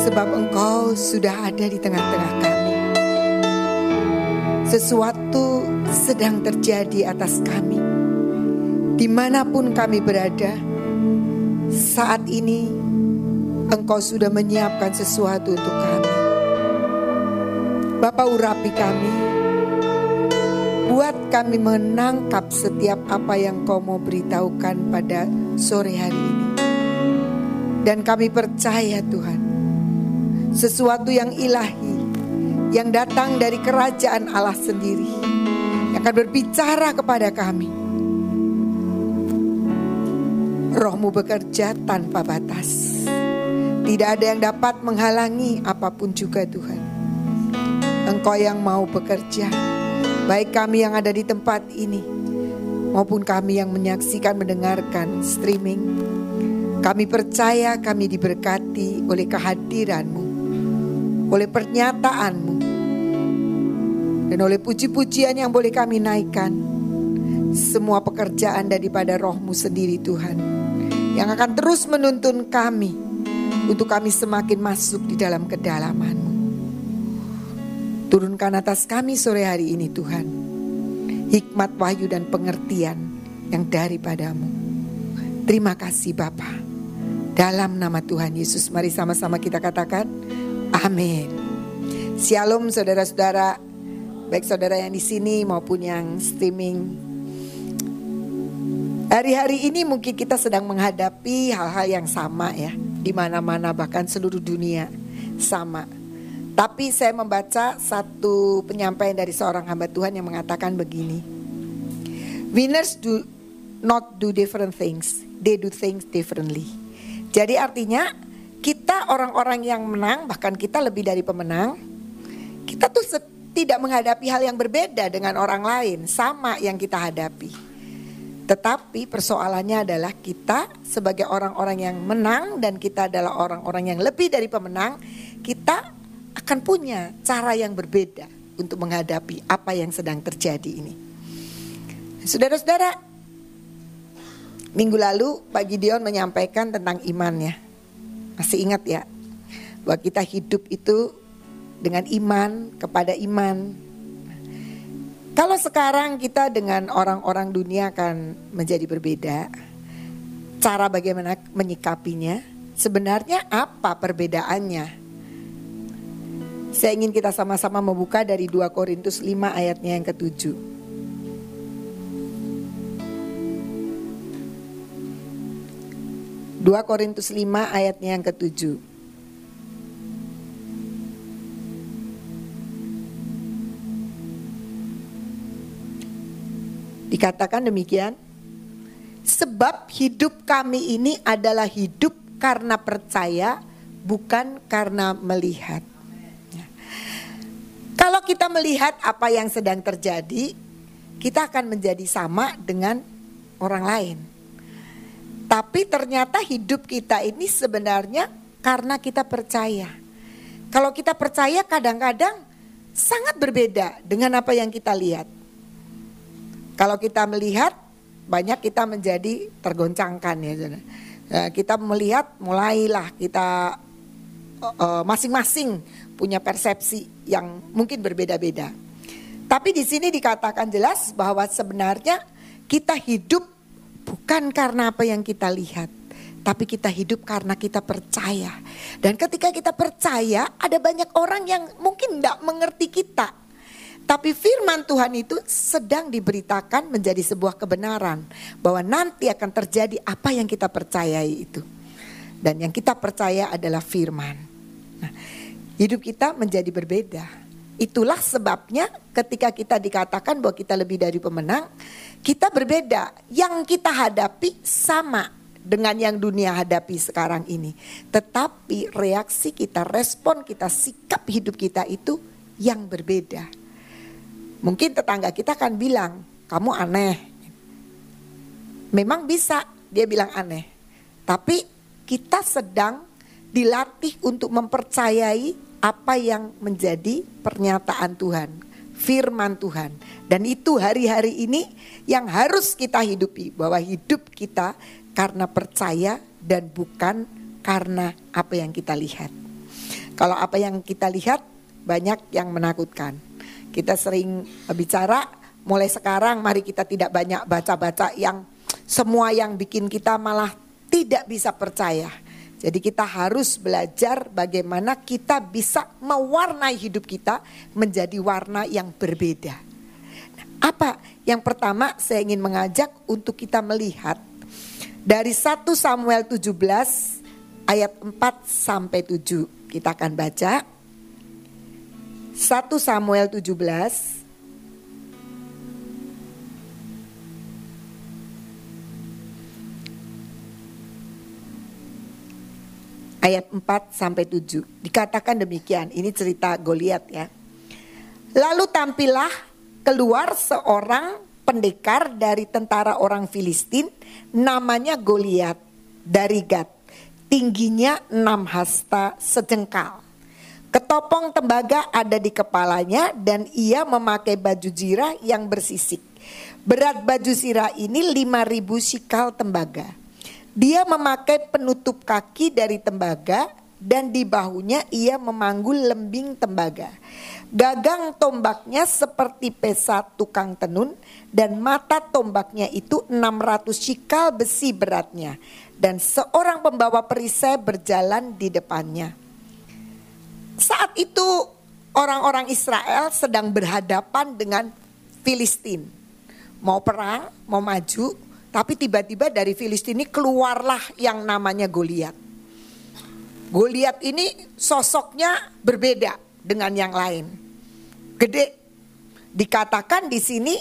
Sebab engkau sudah ada di tengah-tengah kami. Sesuatu sedang terjadi atas kami. Di mana pun kami berada, saat ini engkau sudah menyiapkan sesuatu untuk kami. Bapak urapi kami, buat kami menangkap setiap apa yang kau mau beritahukan pada sore hari ini. Dan kami percaya Tuhan, sesuatu yang ilahi, yang datang dari kerajaan Allah sendiri, yang akan berbicara kepada kami. Rohmu bekerja tanpa batas. Tidak ada yang dapat menghalangi apa pun juga Tuhan. Engkau yang mau bekerja, baik kami yang ada di tempat ini, maupun kami yang menyaksikan mendengarkan streaming kami percaya kami diberkati oleh kehadiranmu, oleh pernyataanmu, dan oleh puji-pujian yang boleh kami naikkan. Semua pekerjaan daripada rohmu sendiri Tuhan, yang akan terus menuntun kami untuk kami semakin masuk di dalam kedalamanmu. Turunkan atas kami sore hari ini Tuhan, hikmat wahyu dan pengertian yang daripadamu. Terima kasih Bapak. Dalam nama Tuhan Yesus, mari sama-sama kita katakan amin. Shalom saudara-saudara, baik saudara yang di sini maupun yang streaming. Hari-hari ini mungkin kita sedang menghadapi hal-hal yang sama ya, di mana-mana bahkan seluruh dunia sama. Tapi saya membaca satu penyampaian dari seorang hamba Tuhan yang mengatakan begini. Winners do not do different things, they do things differently. Jadi artinya kita orang-orang yang menang, bahkan kita lebih dari pemenang, kita tuh tidak menghadapi hal yang berbeda dengan orang lain, sama yang kita hadapi. Tetapi persoalannya adalah kita sebagai orang-orang yang menang dan kita adalah orang-orang yang lebih dari pemenang, kita akan punya cara yang berbeda untuk menghadapi apa yang sedang terjadi ini. Saudara-saudara, Minggu lalu Pak Gideon menyampaikan tentang imannya. Masih ingat ya? Bahwa kita hidup itu dengan iman kepada iman. Kalau sekarang kita dengan orang-orang dunia akan menjadi berbeda. Cara bagaimana menyikapinya? Sebenarnya apa perbedaannya? Saya ingin kita sama-sama membuka dari 2 Korintus 5 ayatnya yang ketujuh. 2 Korintus 5 ayatnya yang ketujuh. Dikatakan demikian, sebab hidup kami ini adalah hidup karena percaya, bukan karena melihat. Ya. Kalau kita melihat apa yang sedang terjadi, kita akan menjadi sama dengan orang lain. Tapi ternyata hidup kita ini sebenarnya karena kita percaya. Kalau kita percaya kadang-kadang sangat berbeda dengan apa yang kita lihat. Kalau kita melihat banyak kita menjadi tergoncangkan ya. ya kita melihat mulailah kita eh, masing-masing uh, punya persepsi yang mungkin berbeda-beda. Tapi di sini dikatakan jelas bahwa sebenarnya kita hidup Bukan karena apa yang kita lihat, tapi kita hidup karena kita percaya. Dan ketika kita percaya, ada banyak orang yang mungkin tidak mengerti kita. Tapi firman Tuhan itu sedang diberitakan menjadi sebuah kebenaran. Bahwa nanti akan terjadi apa yang kita percayai itu. Dan yang kita percaya adalah firman. Nah, hidup kita menjadi berbeda. Itulah sebabnya ketika kita dikatakan bahwa kita lebih dari pemenang, kita berbeda. Yang kita hadapi sama dengan yang dunia hadapi sekarang ini. Tetapi reaksi kita, respon kita, sikap hidup kita itu yang berbeda. Mungkin tetangga kita akan bilang, kamu aneh. Memang bisa dia bilang aneh. Tapi kita sedang dilatih untuk mempercayai apa yang menjadi pernyataan Tuhan firman Tuhan. Dan itu hari-hari ini yang harus kita hidupi. Bahwa hidup kita karena percaya dan bukan karena apa yang kita lihat. Kalau apa yang kita lihat banyak yang menakutkan. Kita sering bicara mulai sekarang mari kita tidak banyak baca-baca yang semua yang bikin kita malah tidak bisa percaya. Jadi kita harus belajar bagaimana kita bisa mewarnai hidup kita menjadi warna yang berbeda. Nah, apa? Yang pertama saya ingin mengajak untuk kita melihat dari 1 Samuel 17 ayat 4 sampai 7. Kita akan baca 1 Samuel 17 ayat 4 sampai 7. Dikatakan demikian, ini cerita Goliat ya. Lalu tampillah keluar seorang pendekar dari tentara orang Filistin namanya Goliat dari Gad. Tingginya enam hasta sejengkal. Ketopong tembaga ada di kepalanya dan ia memakai baju zirah yang bersisik. Berat baju zirah ini 5000 sikal tembaga. Dia memakai penutup kaki dari tembaga dan di bahunya ia memanggul lembing tembaga. Gagang tombaknya seperti pesa tukang tenun dan mata tombaknya itu 600 cikal besi beratnya. Dan seorang pembawa perisai berjalan di depannya. Saat itu orang-orang Israel sedang berhadapan dengan Filistin. Mau perang, mau maju, tapi tiba-tiba dari Filistin ini keluarlah yang namanya Goliat. Goliat ini sosoknya berbeda dengan yang lain. Gede. Dikatakan di sini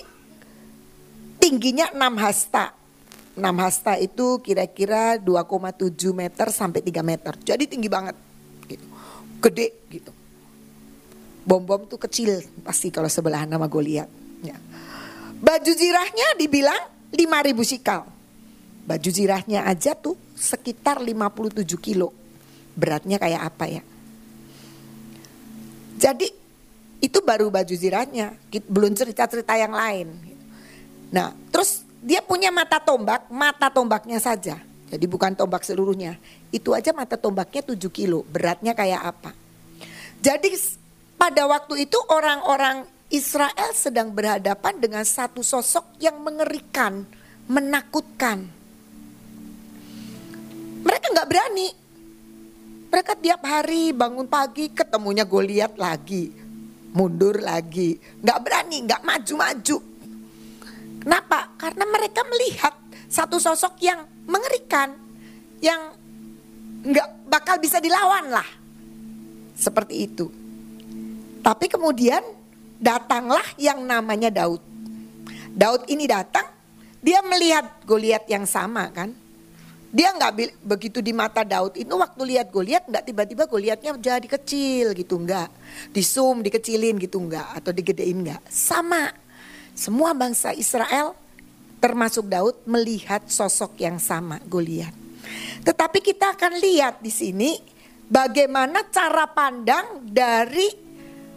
tingginya 6 hasta. 6 hasta itu kira-kira 2,7 meter sampai 3 meter. Jadi tinggi banget. Gitu. Gede gitu. Bom-bom tuh kecil pasti kalau sebelah nama Goliat. Ya. Baju zirahnya dibilang 5000 sikal. Baju zirahnya aja tuh sekitar 57 kilo. Beratnya kayak apa ya? Jadi itu baru baju zirahnya, belum cerita-cerita yang lain. Nah, terus dia punya mata tombak, mata tombaknya saja. Jadi bukan tombak seluruhnya. Itu aja mata tombaknya 7 kilo, beratnya kayak apa. Jadi pada waktu itu orang-orang Israel sedang berhadapan dengan satu sosok yang mengerikan, menakutkan. Mereka nggak berani. Mereka tiap hari bangun pagi ketemunya Goliat lagi, mundur lagi, nggak berani, nggak maju-maju. Kenapa? Karena mereka melihat satu sosok yang mengerikan, yang nggak bakal bisa dilawan lah, seperti itu. Tapi kemudian datanglah yang namanya Daud. Daud ini datang, dia melihat Goliat yang sama kan. Dia nggak begitu di mata Daud itu waktu lihat Goliat nggak tiba-tiba Goliatnya jadi kecil gitu nggak, di zoom dikecilin gitu nggak atau digedein nggak, sama. Semua bangsa Israel termasuk Daud melihat sosok yang sama Goliat. Tetapi kita akan lihat di sini bagaimana cara pandang dari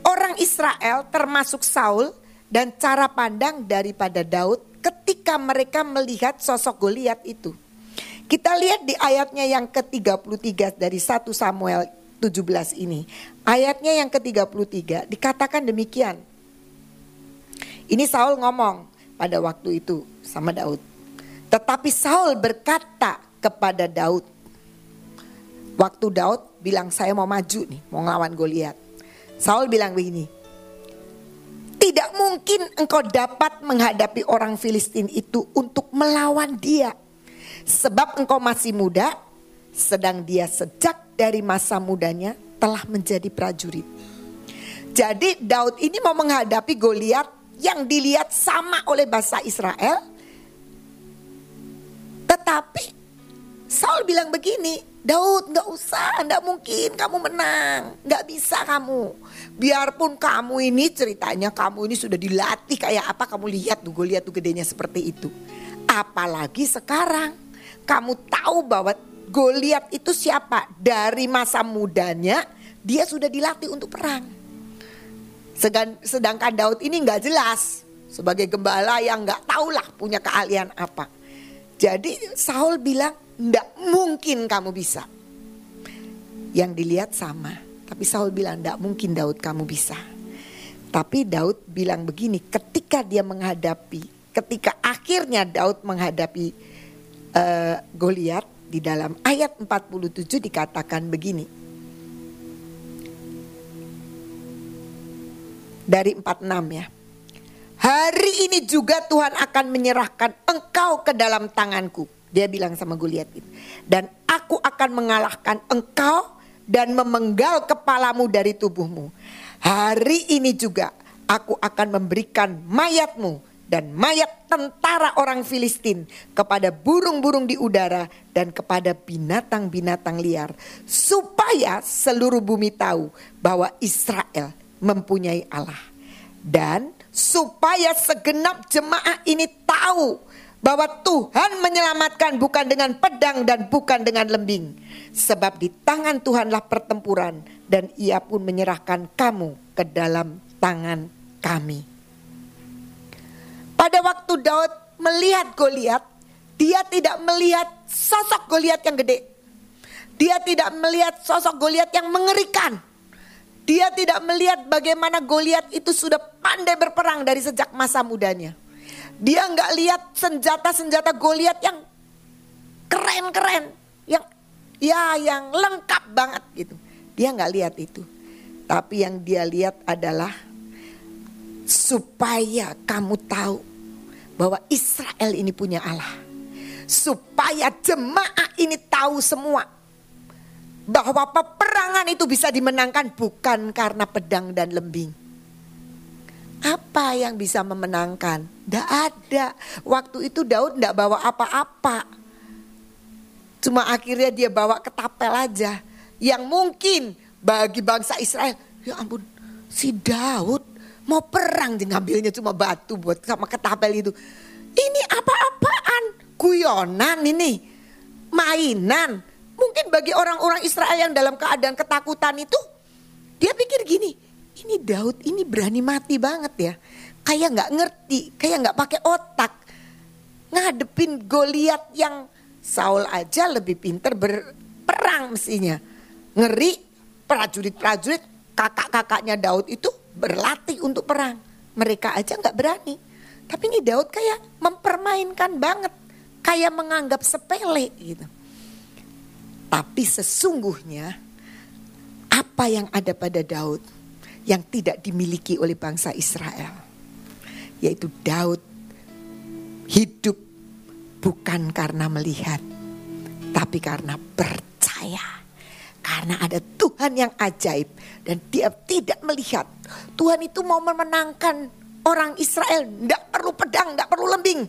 orang Israel termasuk Saul dan cara pandang daripada Daud ketika mereka melihat sosok Goliat itu. Kita lihat di ayatnya yang ke-33 dari 1 Samuel 17 ini. Ayatnya yang ke-33 dikatakan demikian. Ini Saul ngomong pada waktu itu sama Daud. Tetapi Saul berkata kepada Daud. Waktu Daud bilang saya mau maju nih, mau ngelawan Goliat. Saul bilang begini, tidak mungkin engkau dapat menghadapi orang Filistin itu untuk melawan dia. Sebab engkau masih muda, sedang dia sejak dari masa mudanya telah menjadi prajurit. Jadi Daud ini mau menghadapi Goliat yang dilihat sama oleh bahasa Israel. Tetapi Saul bilang begini, Daud nggak usah, nggak mungkin kamu menang, nggak bisa kamu. Biarpun kamu ini ceritanya kamu ini sudah dilatih kayak apa kamu lihat tuh, gue lihat tuh gedenya seperti itu. Apalagi sekarang kamu tahu bahwa Goliat itu siapa? Dari masa mudanya dia sudah dilatih untuk perang. Sedangkan Daud ini nggak jelas sebagai gembala yang nggak tahulah punya keahlian apa. Jadi Saul bilang tidak mungkin kamu bisa. Yang dilihat sama, Tapi Saul bilang, tidak mungkin Daud kamu bisa. Tapi Daud bilang begini, ketika dia menghadapi, ketika akhirnya Daud menghadapi uh, Goliat di dalam ayat 47 dikatakan begini. Dari 46 ya. Hari ini juga Tuhan akan menyerahkan engkau ke dalam tanganku. Dia bilang sama Goliat itu. Dan aku akan mengalahkan engkau dan memenggal kepalamu dari tubuhmu. Hari ini juga aku akan memberikan mayatmu dan mayat tentara orang Filistin kepada burung-burung di udara dan kepada binatang-binatang liar supaya seluruh bumi tahu bahwa Israel mempunyai Allah dan supaya segenap jemaah ini tahu bahwa Tuhan menyelamatkan bukan dengan pedang dan bukan dengan lembing sebab di tangan Tuhanlah pertempuran dan ia pun menyerahkan kamu ke dalam tangan kami. Pada waktu Daud melihat Goliat, dia tidak melihat sosok Goliat yang gede. Dia tidak melihat sosok Goliat yang mengerikan. Dia tidak melihat bagaimana Goliat itu sudah pandai berperang dari sejak masa mudanya. Dia nggak lihat senjata-senjata Goliat yang keren-keren, yang ya yang lengkap banget gitu. Dia nggak lihat itu. Tapi yang dia lihat adalah supaya kamu tahu bahwa Israel ini punya Allah. Supaya jemaah ini tahu semua bahwa peperangan itu bisa dimenangkan bukan karena pedang dan lembing. Apa yang bisa memenangkan? Tidak ada. Waktu itu Daud tidak bawa apa-apa. Cuma akhirnya dia bawa ketapel aja yang mungkin bagi bangsa Israel, ya ampun, si Daud mau perang ngambilnya cuma batu buat sama ketapel itu. Ini apa-apaan? Guyonan ini. Mainan. Mungkin bagi orang-orang Israel yang dalam keadaan ketakutan itu, dia pikir gini, ini Daud ini berani mati banget ya. Kayak nggak ngerti, kayak nggak pakai otak. Ngadepin Goliat yang Saul aja lebih pinter berperang mestinya ngeri prajurit-prajurit kakak-kakaknya Daud itu berlatih untuk perang. Mereka aja nggak berani. Tapi ini Daud kayak mempermainkan banget, kayak menganggap sepele gitu. Tapi sesungguhnya apa yang ada pada Daud yang tidak dimiliki oleh bangsa Israel, yaitu Daud hidup bukan karena melihat, tapi karena percaya. Karena ada Tuhan yang ajaib dan dia tidak melihat. Tuhan itu mau memenangkan orang Israel. Tidak perlu pedang, tidak perlu lembing.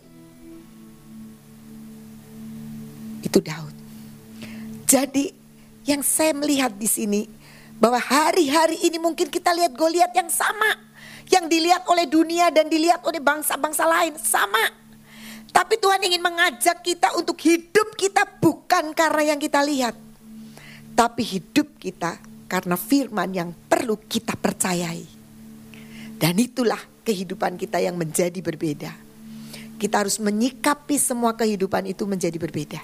Itu Daud. Jadi yang saya melihat di sini bahwa hari-hari ini mungkin kita lihat Goliat yang sama. Yang dilihat oleh dunia dan dilihat oleh bangsa-bangsa lain sama. Tapi Tuhan ingin mengajak kita untuk hidup kita bukan karena yang kita lihat tapi hidup kita karena firman yang perlu kita percayai. Dan itulah kehidupan kita yang menjadi berbeda. Kita harus menyikapi semua kehidupan itu menjadi berbeda.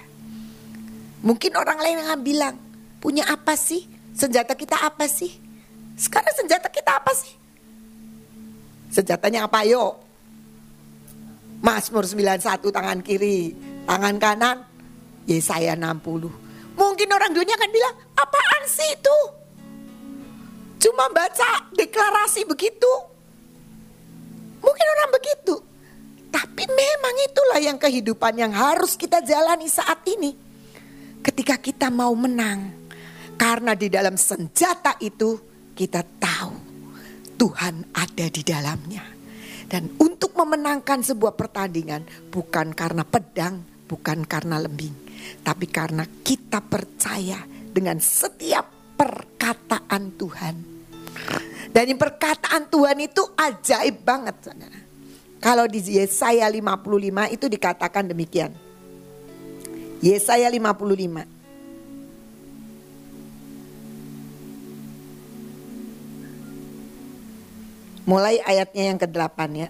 Mungkin orang lain yang bilang, punya apa sih? Senjata kita apa sih? Sekarang senjata kita apa sih? Senjatanya apa yuk? Mazmur 91 tangan kiri, tangan kanan Yesaya 60. Mungkin orang dunia akan bilang, apaan sih itu? Cuma baca deklarasi begitu. Mungkin orang begitu. Tapi memang itulah yang kehidupan yang harus kita jalani saat ini. Ketika kita mau menang. Karena di dalam senjata itu kita tahu Tuhan ada di dalamnya. Dan untuk memenangkan sebuah pertandingan bukan karena pedang, bukan karena lembing tapi karena kita percaya dengan setiap perkataan Tuhan. Dan perkataan Tuhan itu ajaib banget saudara. Kalau di Yesaya 55 itu dikatakan demikian. Yesaya 55. Mulai ayatnya yang ke-8 ya.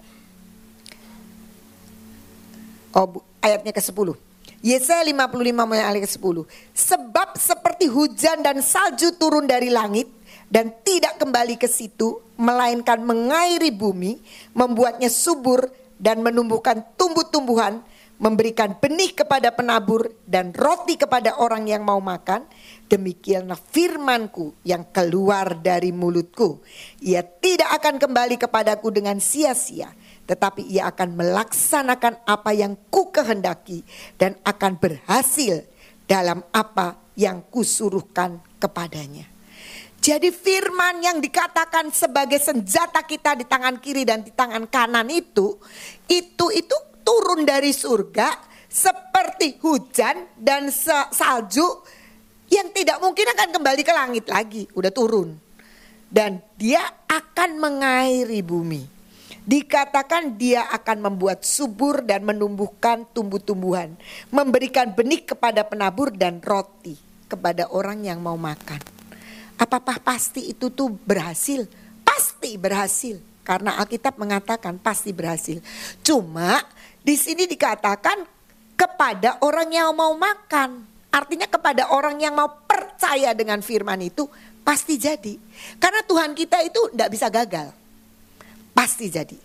Oh, ayatnya ke-10. Yesaya 55 mulai ayat 10. Sebab seperti hujan dan salju turun dari langit dan tidak kembali ke situ, melainkan mengairi bumi, membuatnya subur dan menumbuhkan tumbuh-tumbuhan, memberikan benih kepada penabur dan roti kepada orang yang mau makan, demikianlah firmanku yang keluar dari mulutku. Ia tidak akan kembali kepadaku dengan sia-sia, tetapi ia akan melaksanakan apa yang ku kehendaki dan akan berhasil dalam apa yang kusuruhkan kepadanya. Jadi firman yang dikatakan sebagai senjata kita di tangan kiri dan di tangan kanan itu, itu itu turun dari surga seperti hujan dan salju yang tidak mungkin akan kembali ke langit lagi, udah turun. Dan dia akan mengairi bumi. Dikatakan dia akan membuat subur dan menumbuhkan tumbuh-tumbuhan, memberikan benih kepada penabur dan roti kepada orang yang mau makan. Apakah pasti itu tuh berhasil? Pasti berhasil. Karena Alkitab mengatakan pasti berhasil. Cuma di sini dikatakan kepada orang yang mau makan. Artinya kepada orang yang mau percaya dengan firman itu pasti jadi. Karena Tuhan kita itu tidak bisa gagal. Pasti jadi.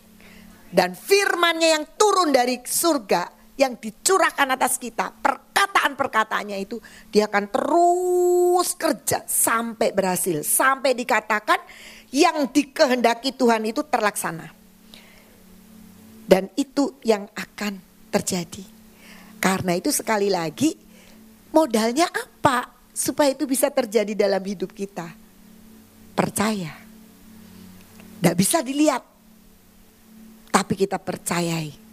Dan firmannya yang turun dari surga yang dicurahkan atas kita, perkataan-perkataannya itu dia akan terus kerja sampai berhasil, sampai dikatakan yang dikehendaki Tuhan itu terlaksana. Dan itu yang akan terjadi. Karena itu sekali lagi modalnya apa supaya itu bisa terjadi dalam hidup kita? Percaya. Tidak bisa dilihat. Tapi kita percayai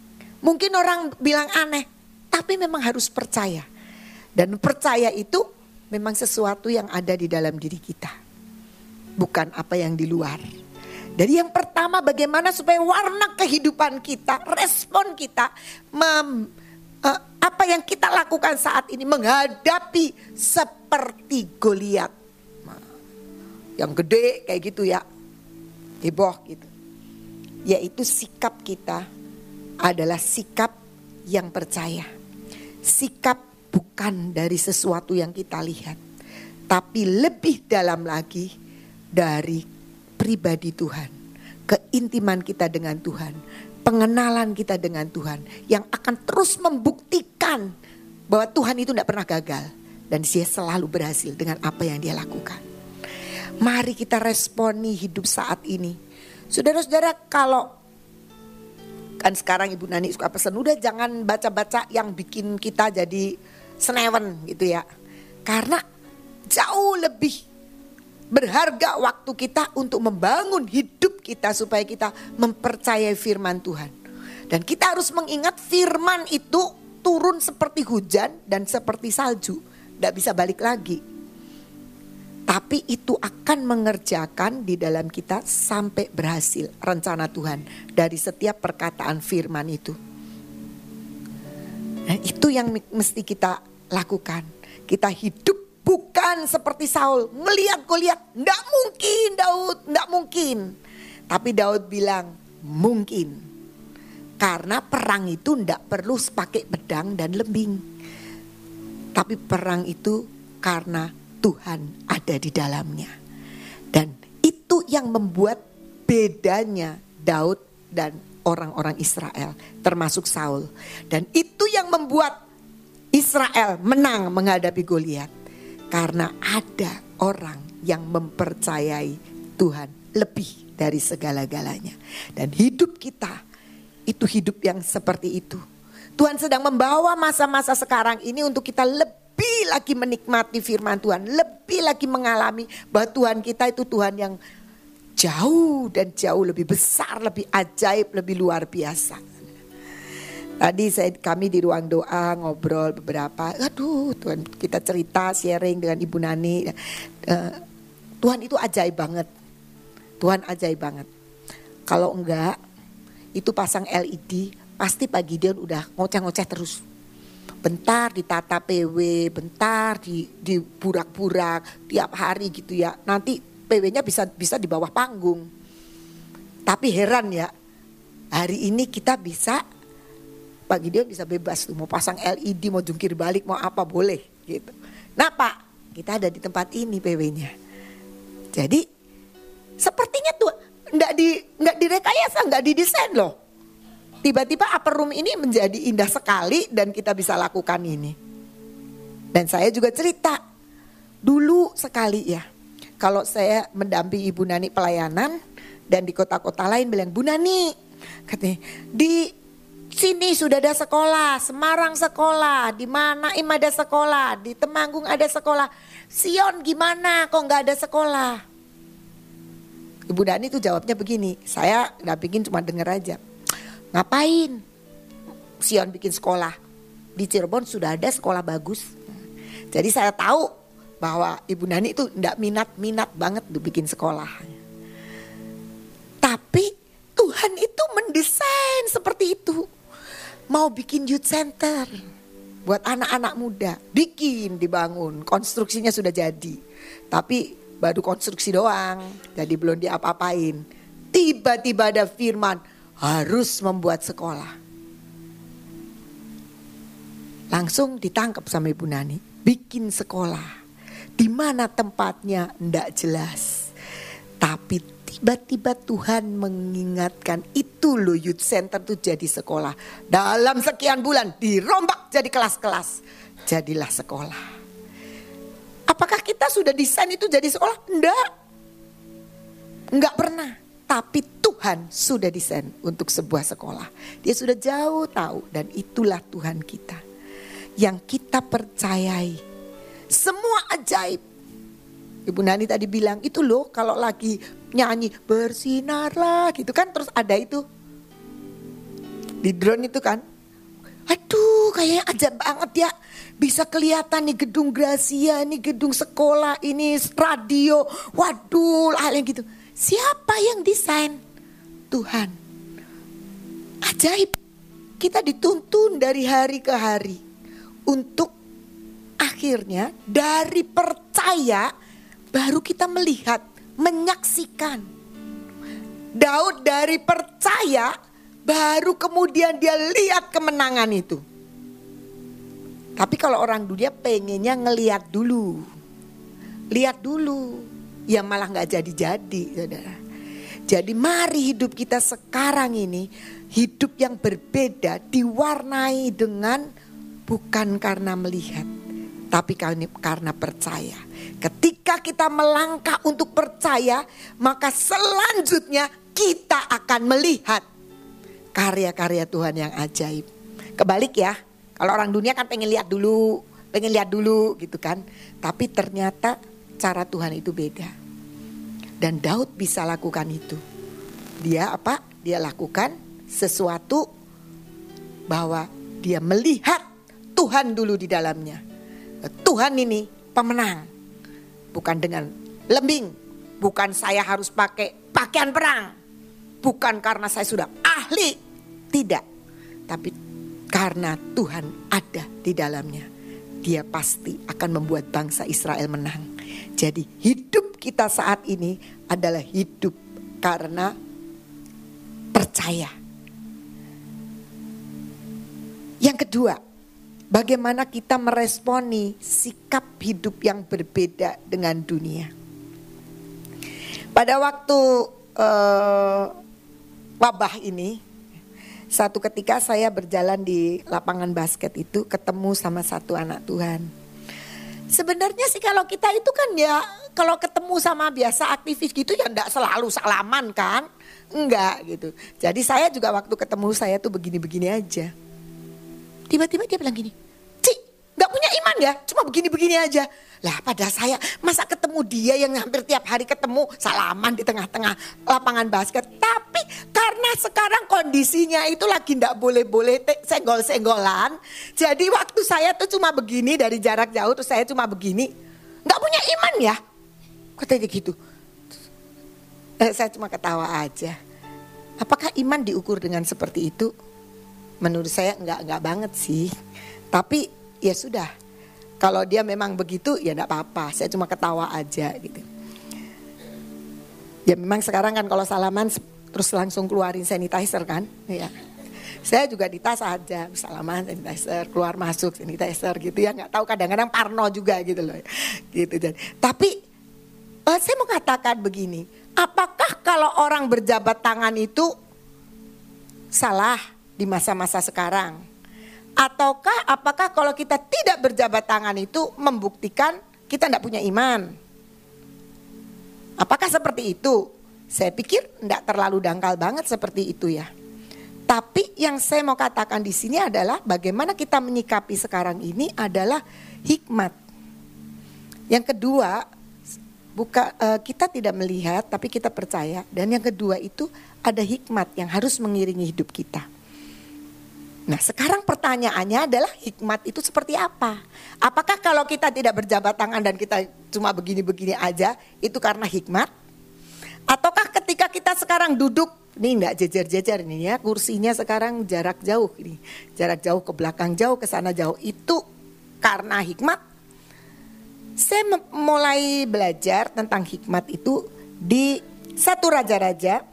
Mungkin orang bilang aneh, tapi memang harus percaya. Dan percaya itu memang sesuatu yang ada di dalam diri kita. Bukan apa yang di luar. Jadi yang pertama bagaimana supaya warna kehidupan kita, respon kita, mem, uh, apa yang kita lakukan saat ini menghadapi seperti Goliat. Yang gede kayak gitu ya, heboh gitu. Yaitu sikap kita adalah sikap yang percaya. Sikap bukan dari sesuatu yang kita lihat, tapi lebih dalam lagi dari pribadi Tuhan, keintiman kita dengan Tuhan, pengenalan kita dengan Tuhan yang akan terus membuktikan bahwa Tuhan itu tidak pernah gagal dan dia selalu berhasil dengan apa yang dia lakukan. Mari kita responi hidup saat ini. Saudara-saudara, kalau Kan sekarang Ibu Nani suka pesan, udah jangan baca-baca yang bikin kita jadi senewen gitu ya. Karena jauh lebih berharga waktu kita untuk membangun hidup kita supaya kita mempercayai firman Tuhan. Dan kita harus mengingat firman itu turun seperti hujan dan seperti salju. Tidak bisa balik lagi tapi itu akan mengerjakan di dalam kita sampai berhasil rencana Tuhan dari setiap perkataan firman itu. Nah, itu yang mesti kita lakukan. Kita hidup bukan seperti Saul. Melihat Goliat, enggak mungkin Daud, enggak mungkin. Tapi Daud bilang, mungkin. Karena perang itu enggak perlu pakai pedang dan lembing. Tapi perang itu karena Tuhan ada di dalamnya. Dan itu yang membuat bedanya Daud dan orang-orang Israel, termasuk Saul. Dan itu yang membuat Israel menang menghadapi Goliat. Karena ada orang yang mempercayai Tuhan lebih dari segala-galanya. Dan hidup kita itu hidup yang seperti itu. Tuhan sedang membawa masa-masa sekarang ini untuk kita lebih lagi menikmati firman Tuhan, lebih lagi mengalami bahwa Tuhan kita itu Tuhan yang jauh dan jauh lebih besar, lebih ajaib, lebih luar biasa. Tadi saya kami di ruang doa ngobrol beberapa, aduh Tuhan kita cerita sharing dengan Ibu Nani, uh, Tuhan itu ajaib banget, Tuhan ajaib banget. Kalau enggak itu pasang LED pasti pagi dia udah ngoceh-ngoceh terus bentar ditata PW, bentar di di burak-burak tiap hari gitu ya. Nanti PW-nya bisa bisa di bawah panggung. Tapi heran ya, hari ini kita bisa pagi dia bisa bebas tuh mau pasang LED, mau jungkir balik, mau apa boleh gitu. Nah Pak, kita ada di tempat ini PW-nya. Jadi Sepertinya tuh nggak di nggak direkayasa, nggak didesain loh. Tiba-tiba upper room ini menjadi indah sekali dan kita bisa lakukan ini. Dan saya juga cerita dulu sekali ya. Kalau saya mendampingi Ibu Nani pelayanan dan di kota-kota lain bilang Bu Nani, katanya di sini sudah ada sekolah, Semarang sekolah, di mana Im ada sekolah, di Temanggung ada sekolah. Sion gimana kok nggak ada sekolah? Ibu Dani itu jawabnya begini, saya nggak bikin cuma denger aja. Ngapain? Sion bikin sekolah. Di Cirebon sudah ada sekolah bagus. Jadi saya tahu bahwa Ibu Nani itu tidak minat-minat banget bikin sekolah. Tapi Tuhan itu mendesain seperti itu. Mau bikin youth center buat anak-anak muda. Bikin dibangun, konstruksinya sudah jadi. Tapi baru konstruksi doang, jadi belum diapa-apain. Tiba-tiba ada firman, harus membuat sekolah. Langsung ditangkap sama Ibu Nani, bikin sekolah. Di mana tempatnya ndak jelas. Tapi tiba-tiba Tuhan mengingatkan itu loh youth center tuh jadi sekolah. Dalam sekian bulan dirombak jadi kelas-kelas. Jadilah sekolah. Apakah kita sudah desain itu jadi sekolah? Enggak. Enggak pernah. Tapi Tuhan sudah desain untuk sebuah sekolah. Dia sudah jauh tahu dan itulah Tuhan kita. Yang kita percayai. Semua ajaib. Ibu Nani tadi bilang itu loh kalau lagi nyanyi bersinarlah gitu kan terus ada itu di drone itu kan. Aduh kayaknya ajaib banget ya. Bisa kelihatan nih gedung Gracia, ini gedung sekolah, ini radio. Waduh hal yang gitu Siapa yang desain? Tuhan. Ajaib. Kita dituntun dari hari ke hari untuk akhirnya dari percaya baru kita melihat, menyaksikan. Daud dari percaya baru kemudian dia lihat kemenangan itu. Tapi kalau orang dunia pengennya ngeliat dulu. Lihat dulu ya malah nggak jadi-jadi, saudara. Jadi mari hidup kita sekarang ini hidup yang berbeda diwarnai dengan bukan karena melihat, tapi karena percaya. Ketika kita melangkah untuk percaya, maka selanjutnya kita akan melihat karya-karya Tuhan yang ajaib. Kebalik ya, kalau orang dunia kan pengen lihat dulu, pengen lihat dulu gitu kan. Tapi ternyata cara Tuhan itu beda. Dan Daud bisa lakukan itu. Dia apa? Dia lakukan sesuatu bahwa dia melihat Tuhan dulu di dalamnya. Tuhan ini pemenang. Bukan dengan lembing. Bukan saya harus pakai pakaian perang. Bukan karena saya sudah ahli. Tidak. Tapi karena Tuhan ada di dalamnya. Dia pasti akan membuat bangsa Israel menang. Jadi hidup kita saat ini adalah hidup karena percaya. Yang kedua, bagaimana kita meresponi sikap hidup yang berbeda dengan dunia. Pada waktu uh, wabah ini, satu ketika saya berjalan di lapangan basket itu ketemu sama satu anak Tuhan Sebenarnya sih kalau kita itu kan ya kalau ketemu sama biasa aktivis gitu ya enggak selalu salaman kan. Enggak gitu. Jadi saya juga waktu ketemu saya tuh begini-begini aja. Tiba-tiba dia bilang gini, Cik gak punya iman ya cuma begini-begini aja. Lah pada saya masa ketemu dia yang hampir tiap hari ketemu salaman di tengah-tengah lapangan basket. Tapi karena sekarang kondisinya itu lagi ndak boleh-boleh senggol-senggolan. Jadi waktu saya tuh cuma begini dari jarak jauh terus saya cuma begini. Nggak punya iman ya? Katanya gitu. Eh, saya cuma ketawa aja. Apakah iman diukur dengan seperti itu? Menurut saya nggak nggak banget sih. Tapi ya sudah kalau dia memang begitu ya enggak apa-apa, saya cuma ketawa aja gitu. Ya memang sekarang kan kalau salaman terus langsung keluarin sanitizer kan, ya. Saya juga di tas aja, salaman sanitizer, keluar masuk sanitizer gitu ya, nggak tahu kadang-kadang parno juga gitu loh. Gitu jadi. Tapi uh, saya mau katakan begini, apakah kalau orang berjabat tangan itu salah di masa-masa sekarang? Ataukah apakah kalau kita tidak berjabat tangan itu membuktikan kita tidak punya iman? Apakah seperti itu? Saya pikir tidak terlalu dangkal banget seperti itu ya. Tapi yang saya mau katakan di sini adalah bagaimana kita menyikapi sekarang ini adalah hikmat. Yang kedua, buka uh, kita tidak melihat tapi kita percaya dan yang kedua itu ada hikmat yang harus mengiringi hidup kita. Nah, sekarang pertanyaannya adalah hikmat itu seperti apa? Apakah kalau kita tidak berjabat tangan dan kita cuma begini-begini aja itu karena hikmat? Ataukah ketika kita sekarang duduk ini enggak jejer-jejer ini ya kursinya sekarang jarak jauh ini jarak jauh ke belakang jauh ke sana jauh itu karena hikmat saya mulai belajar tentang hikmat itu di satu raja-raja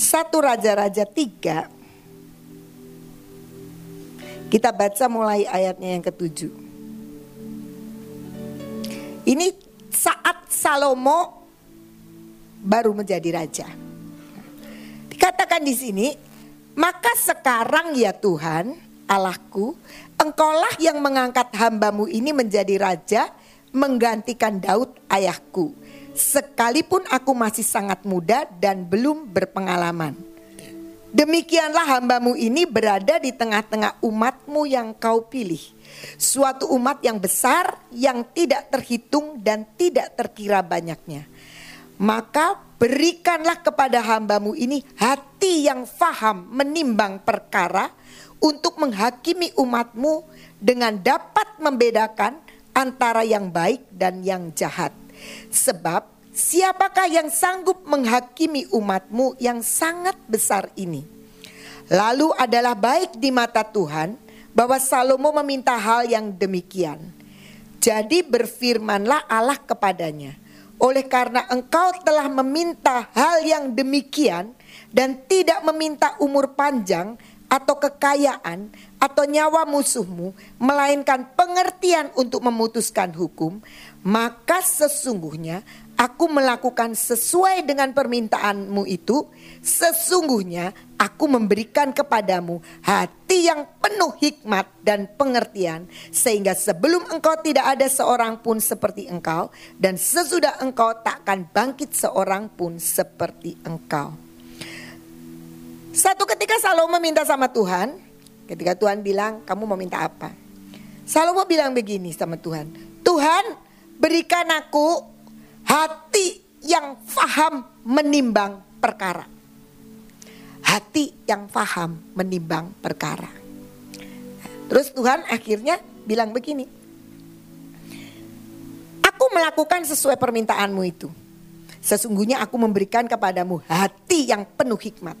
satu raja-raja tiga kita baca mulai ayatnya yang ketujuh ini saat Salomo baru menjadi raja. Dikatakan di sini, maka sekarang ya Tuhan Allahku, engkaulah yang mengangkat hambamu ini menjadi raja menggantikan Daud ayahku. Sekalipun aku masih sangat muda dan belum berpengalaman. Demikianlah hambamu ini berada di tengah-tengah umatmu yang kau pilih Suatu umat yang besar yang tidak terhitung dan tidak terkira banyaknya. Maka berikanlah kepada hambamu ini hati yang faham menimbang perkara untuk menghakimi umatmu dengan dapat membedakan antara yang baik dan yang jahat. Sebab siapakah yang sanggup menghakimi umatmu yang sangat besar ini? Lalu adalah baik di mata Tuhan bahwa Salomo meminta hal yang demikian. Jadi berfirmanlah Allah kepadanya, oleh karena engkau telah meminta hal yang demikian dan tidak meminta umur panjang atau kekayaan atau nyawa musuhmu, melainkan pengertian untuk memutuskan hukum, maka sesungguhnya aku melakukan sesuai dengan permintaanmu itu, sesungguhnya aku memberikan kepadamu hati yang penuh hikmat dan pengertian, sehingga sebelum engkau tidak ada seorang pun seperti engkau, dan sesudah engkau takkan bangkit seorang pun seperti engkau. Satu ketika Salomo minta sama Tuhan, ketika Tuhan bilang, "Kamu mau minta apa?" Salomo bilang begini sama Tuhan, "Tuhan, berikan aku hati yang faham menimbang perkara. Hati yang faham menimbang perkara. Terus Tuhan akhirnya bilang begini. Aku melakukan sesuai permintaanmu itu. Sesungguhnya aku memberikan kepadamu hati yang penuh hikmat.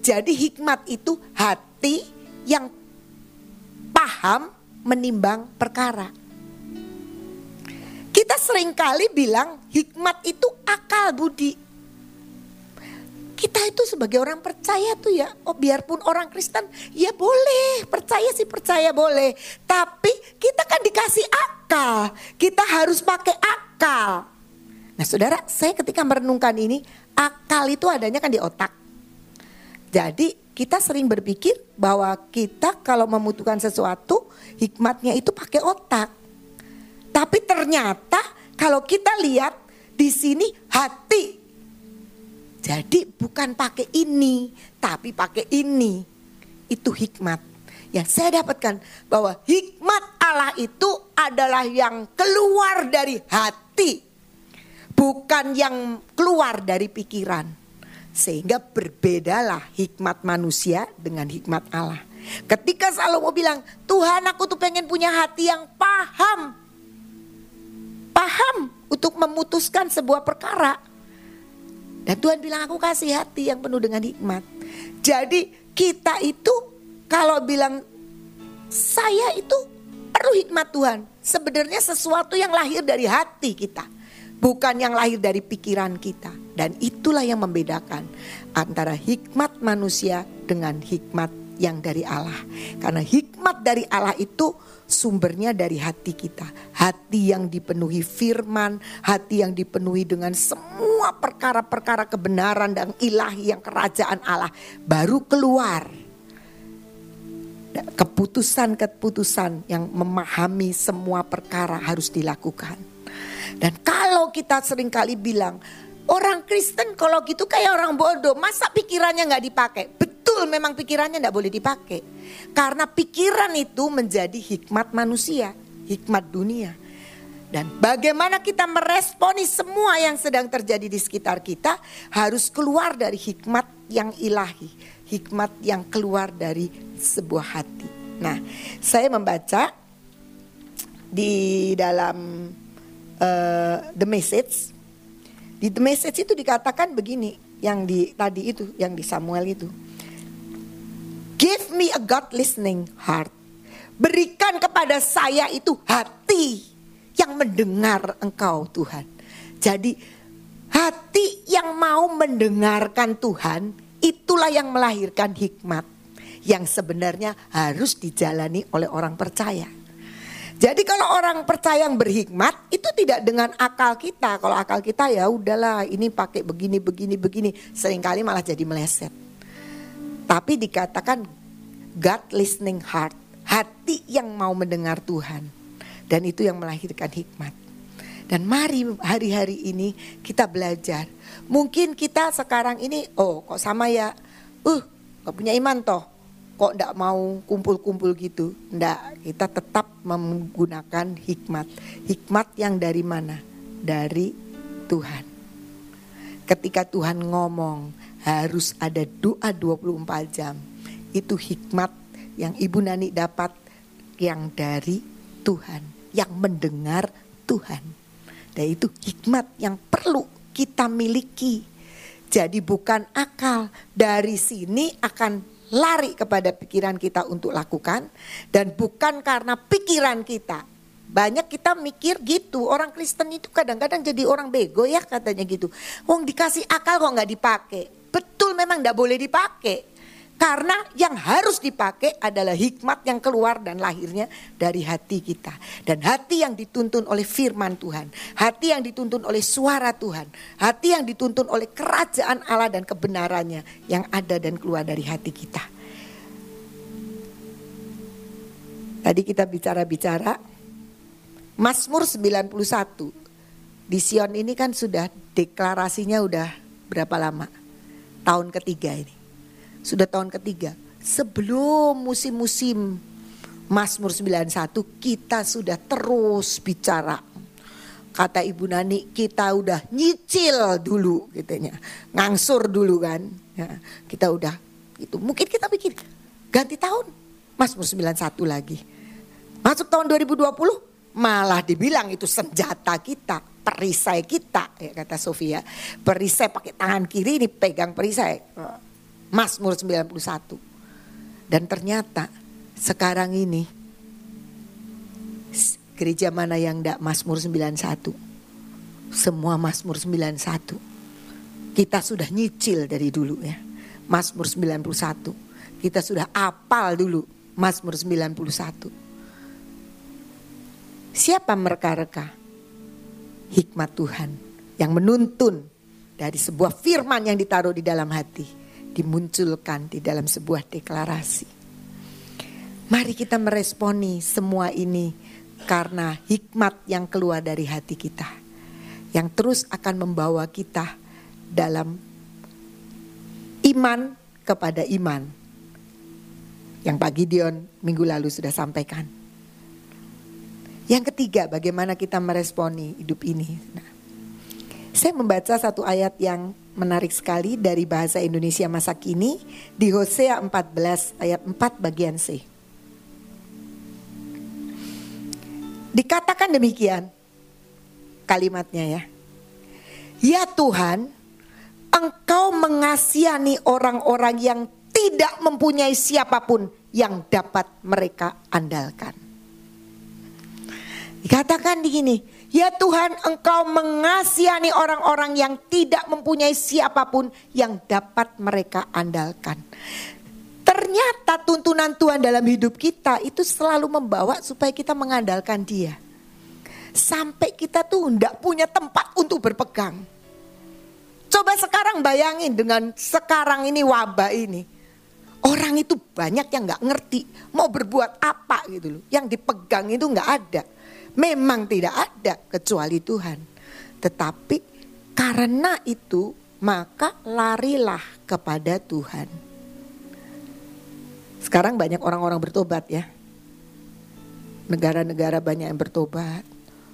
Jadi hikmat itu hati yang paham menimbang perkara. Kita sering kali bilang hikmat itu akal budi. Kita itu sebagai orang percaya tuh ya, oh biarpun orang Kristen, ya boleh, percaya sih percaya boleh. Tapi kita kan dikasih akal, kita harus pakai akal. Nah saudara, saya ketika merenungkan ini, akal itu adanya kan di otak. Jadi kita sering berpikir bahwa kita kalau membutuhkan sesuatu, hikmatnya itu pakai otak. Tapi ternyata kalau kita lihat di sini hati. Jadi bukan pakai ini, tapi pakai ini. Itu hikmat. Yang saya dapatkan bahwa hikmat Allah itu adalah yang keluar dari hati. Bukan yang keluar dari pikiran. Sehingga berbedalah hikmat manusia dengan hikmat Allah. Ketika Salomo bilang, Tuhan aku tuh pengen punya hati yang paham paham untuk memutuskan sebuah perkara. Dan Tuhan bilang aku kasih hati yang penuh dengan hikmat. Jadi kita itu kalau bilang saya itu perlu hikmat Tuhan. Sebenarnya sesuatu yang lahir dari hati kita. Bukan yang lahir dari pikiran kita. Dan itulah yang membedakan antara hikmat manusia dengan hikmat yang dari Allah. Karena hikmat dari Allah itu sumbernya dari hati kita. Hati yang dipenuhi firman, hati yang dipenuhi dengan semua perkara-perkara kebenaran dan ilahi yang kerajaan Allah. Baru keluar keputusan-keputusan yang memahami semua perkara harus dilakukan. Dan kalau kita sering kali bilang, orang Kristen kalau gitu kayak orang bodoh, masa pikirannya nggak dipakai? Betul memang pikirannya nggak boleh dipakai. Karena pikiran itu menjadi hikmat manusia, hikmat dunia. Dan bagaimana kita meresponi semua yang sedang terjadi di sekitar kita harus keluar dari hikmat yang ilahi, hikmat yang keluar dari sebuah hati. Nah, saya membaca di dalam uh, The Message. Di The Message itu dikatakan begini, yang di tadi itu, yang di Samuel itu. Give me a God listening heart. Berikan kepada saya itu hati yang mendengar engkau Tuhan. Jadi hati yang mau mendengarkan Tuhan itulah yang melahirkan hikmat yang sebenarnya harus dijalani oleh orang percaya. Jadi kalau orang percaya yang berhikmat itu tidak dengan akal kita. Kalau akal kita ya udahlah ini pakai begini begini begini sering kali malah jadi meleset. Tapi dikatakan God listening heart, hati yang mau mendengar Tuhan. Dan itu yang melahirkan hikmat. Dan mari hari-hari ini kita belajar. Mungkin kita sekarang ini oh kok sama ya. Uh, gak punya iman toh kok ndak mau kumpul-kumpul gitu. Ndak, kita tetap menggunakan hikmat. Hikmat yang dari mana? Dari Tuhan. Ketika Tuhan ngomong harus ada doa 24 jam. Itu hikmat yang Ibu Nani dapat yang dari Tuhan. Yang mendengar Tuhan. Dan itu hikmat yang perlu kita miliki. Jadi bukan akal. Dari sini akan lari kepada pikiran kita untuk lakukan dan bukan karena pikiran kita. Banyak kita mikir gitu, orang Kristen itu kadang-kadang jadi orang bego ya katanya gitu. Wong dikasih akal kok nggak dipakai. Betul memang nggak boleh dipakai. Karena yang harus dipakai adalah hikmat yang keluar dan lahirnya dari hati kita. Dan hati yang dituntun oleh firman Tuhan. Hati yang dituntun oleh suara Tuhan. Hati yang dituntun oleh kerajaan Allah dan kebenarannya yang ada dan keluar dari hati kita. Tadi kita bicara-bicara Mazmur 91. Di Sion ini kan sudah deklarasinya udah berapa lama? Tahun ketiga ini sudah tahun ketiga. Sebelum musim-musim Mazmur 91 kita sudah terus bicara. Kata Ibu Nani kita udah nyicil dulu katanya. Ngangsur dulu kan. Ya, kita udah itu. Mungkin kita bikin ganti tahun Mazmur 91 lagi. Masuk tahun 2020 malah dibilang itu senjata kita, perisai kita ya kata Sofia. Perisai pakai tangan kiri ini pegang perisai. Mazmur 91. Dan ternyata sekarang ini gereja mana yang tidak Mazmur 91? Semua Mazmur 91. Kita sudah nyicil dari dulu ya. Mazmur 91. Kita sudah apal dulu Mazmur 91. Siapa mereka-reka? Hikmat Tuhan yang menuntun dari sebuah firman yang ditaruh di dalam hati dimunculkan di dalam sebuah deklarasi. Mari kita meresponi semua ini karena hikmat yang keluar dari hati kita. Yang terus akan membawa kita dalam iman kepada iman. Yang Pak Gideon minggu lalu sudah sampaikan. Yang ketiga, bagaimana kita meresponi hidup ini. Nah, saya membaca satu ayat yang menarik sekali dari bahasa Indonesia masa kini di Hosea 14 ayat 4 bagian C. Dikatakan demikian kalimatnya ya. Ya Tuhan, Engkau mengasihani orang-orang yang tidak mempunyai siapa pun yang dapat mereka andalkan. Dikatakan di gini, Ya Tuhan engkau mengasihani orang-orang yang tidak mempunyai siapa pun yang dapat mereka andalkan. Ternyata tuntunan Tuhan dalam hidup kita itu selalu membawa supaya kita mengandalkan dia. Sampai kita tuh tidak punya tempat untuk berpegang. Coba sekarang bayangin dengan sekarang ini wabah ini. Orang itu banyak yang nggak ngerti mau berbuat apa gitu loh. Yang dipegang itu nggak ada. Memang tidak ada kecuali Tuhan. Tetapi karena itu maka larilah kepada Tuhan. Sekarang banyak orang-orang bertobat ya. Negara-negara banyak yang bertobat.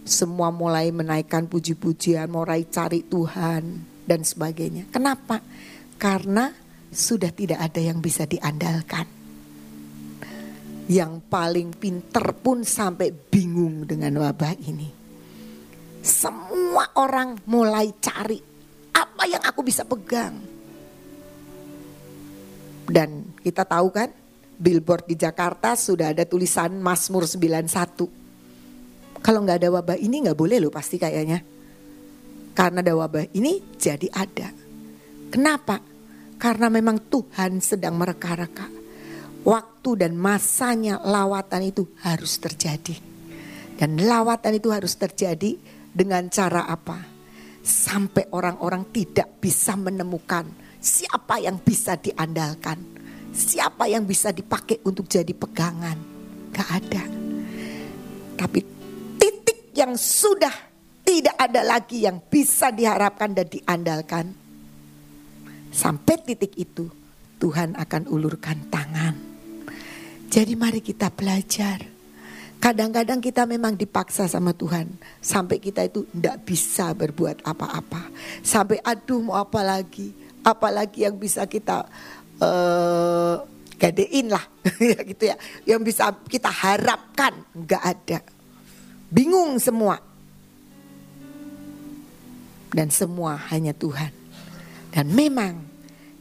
Semua mulai menaikkan puji-pujian, mulai cari Tuhan dan sebagainya. Kenapa? Karena sudah tidak ada yang bisa diandalkan. Yang paling pinter pun sampai bingung dengan wabah ini. Semua orang mulai cari apa yang aku bisa pegang. Dan kita tahu kan, billboard di Jakarta sudah ada tulisan Mazmur 91. Kalau nggak ada wabah ini nggak boleh loh pasti kayaknya. Karena ada wabah ini jadi ada. Kenapa? Karena memang Tuhan sedang mereka-reka. Waktu dan masanya lawatan itu harus terjadi. Dan lawatan itu harus terjadi dengan cara apa? Sampai orang-orang tidak bisa menemukan siapa yang bisa diandalkan Siapa yang bisa dipakai untuk jadi pegangan? Gak ada. Tapi titik yang sudah tidak ada lagi yang bisa diharapkan dan diandalkan. Sampai titik itu Tuhan akan ulurkan tangan. Jadi mari kita belajar. Kadang-kadang kita memang dipaksa sama Tuhan. Sampai kita itu tidak bisa berbuat apa-apa. Sampai aduh mau apa lagi. Apalagi yang bisa kita uh, gadein lah gitu ya yang bisa kita harapkan nggak ada bingung semua dan semua hanya Tuhan dan memang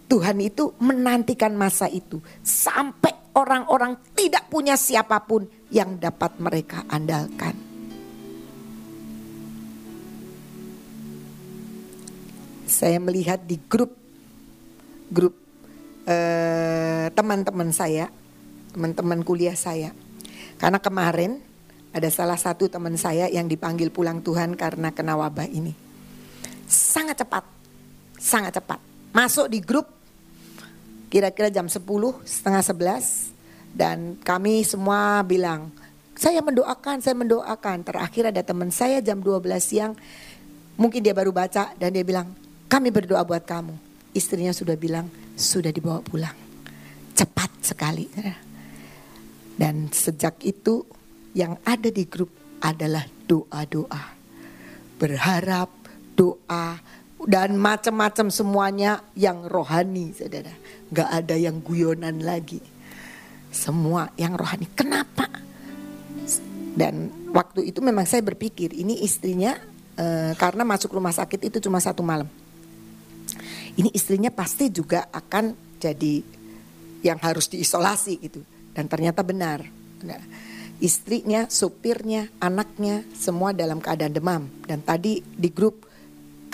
Tuhan itu menantikan masa itu sampai orang-orang tidak punya siapa pun yang dapat mereka andalkan. Saya melihat di grup grup Eh, teman-teman saya, teman-teman kuliah saya. Karena kemarin ada salah satu teman saya yang dipanggil pulang Tuhan karena kena wabah ini. Sangat cepat, sangat cepat. Masuk di grup kira-kira jam 10, setengah 11. Dan kami semua bilang, saya mendoakan, saya mendoakan. Terakhir ada teman saya jam 12 siang, mungkin dia baru baca dan dia bilang, kami berdoa buat kamu. Istrinya sudah bilang, sudah dibawa pulang. Cepat sekali. Dan sejak itu yang ada di grup adalah doa-doa. Berharap, doa, dan macam-macam semuanya yang rohani saudara. Gak ada yang guyonan lagi. Semua yang rohani. Kenapa? Dan waktu itu memang saya berpikir ini istrinya uh, karena masuk rumah sakit itu cuma satu malam ini istrinya pasti juga akan jadi yang harus diisolasi gitu. Dan ternyata benar. Nah, istrinya, supirnya, anaknya semua dalam keadaan demam. Dan tadi di grup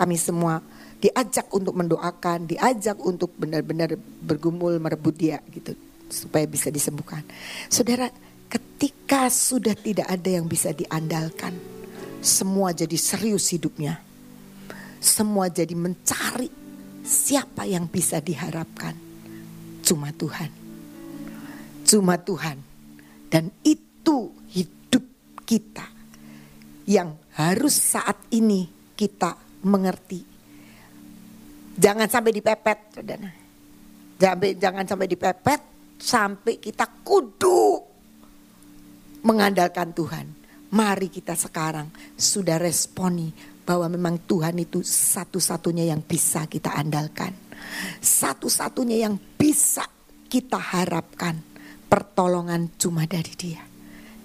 kami semua diajak untuk mendoakan, diajak untuk benar-benar bergumul merebut dia gitu supaya bisa disembuhkan. Saudara, ketika sudah tidak ada yang bisa diandalkan, semua jadi serius hidupnya. Semua jadi mencari siapa yang bisa diharapkan? Cuma Tuhan. Cuma Tuhan. Dan itu hidup kita yang harus saat ini kita mengerti. Jangan sampai dipepet, saudara. Jangan, jangan sampai dipepet sampai kita kudu mengandalkan Tuhan. Mari kita sekarang sudah responi bahwa memang Tuhan itu satu-satunya yang bisa kita andalkan. Satu-satunya yang bisa kita harapkan. Pertolongan cuma dari dia.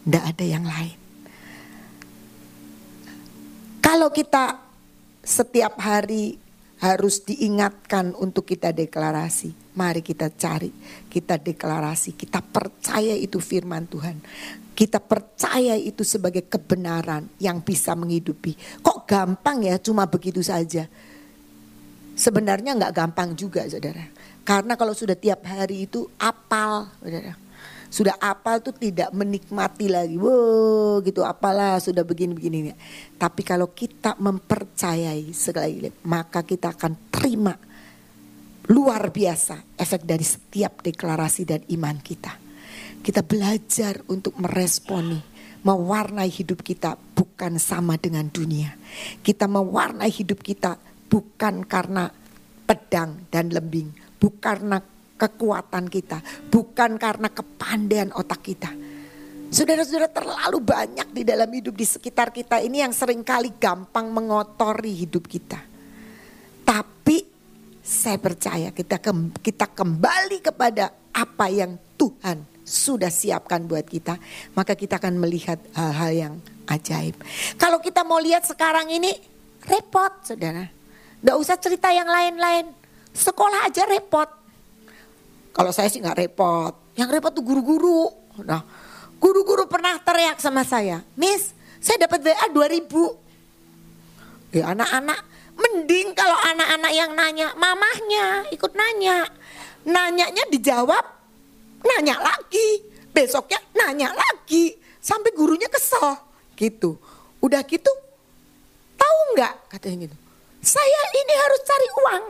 Tidak ada yang lain. Kalau kita setiap hari harus diingatkan untuk kita deklarasi. Mari kita cari, kita deklarasi, kita percaya itu firman Tuhan. Kita percaya itu sebagai kebenaran yang bisa menghidupi. Kok gampang ya cuma begitu saja. Sebenarnya nggak gampang juga saudara. Karena kalau sudah tiap hari itu apal saudara. Sudah apal tuh tidak menikmati lagi. Wow gitu apalah sudah begini-begini. Tapi kalau kita mempercayai sekali maka kita akan terima luar biasa efek dari setiap deklarasi dan iman kita. Kita belajar untuk meresponi, mewarnai hidup kita bukan sama dengan dunia. Kita mewarnai hidup kita bukan karena pedang dan lembing, bukan karena kekuatan kita, bukan karena kepandaian otak kita. Saudara-saudara terlalu banyak di dalam hidup di sekitar kita ini yang sering kali gampang mengotori hidup kita. Tapi saya percaya kita kita kembali kepada apa yang Tuhan sudah siapkan buat kita, maka kita akan melihat hal-hal yang ajaib. Kalau kita mau lihat sekarang ini repot, saudara. Gak usah cerita yang lain-lain. Sekolah aja repot. Kalau saya sih gak repot. Yang repot tuh guru-guru. Nah, guru-guru pernah teriak sama saya. Miss, saya dapat WA 2000. Ya anak-anak, mending kalau anak-anak yang nanya, mamahnya ikut nanya. Nanyanya dijawab, nanya lagi. Besoknya nanya lagi. Sampai gurunya kesel gitu. Udah gitu, tahu nggak katanya gitu saya ini harus cari uang.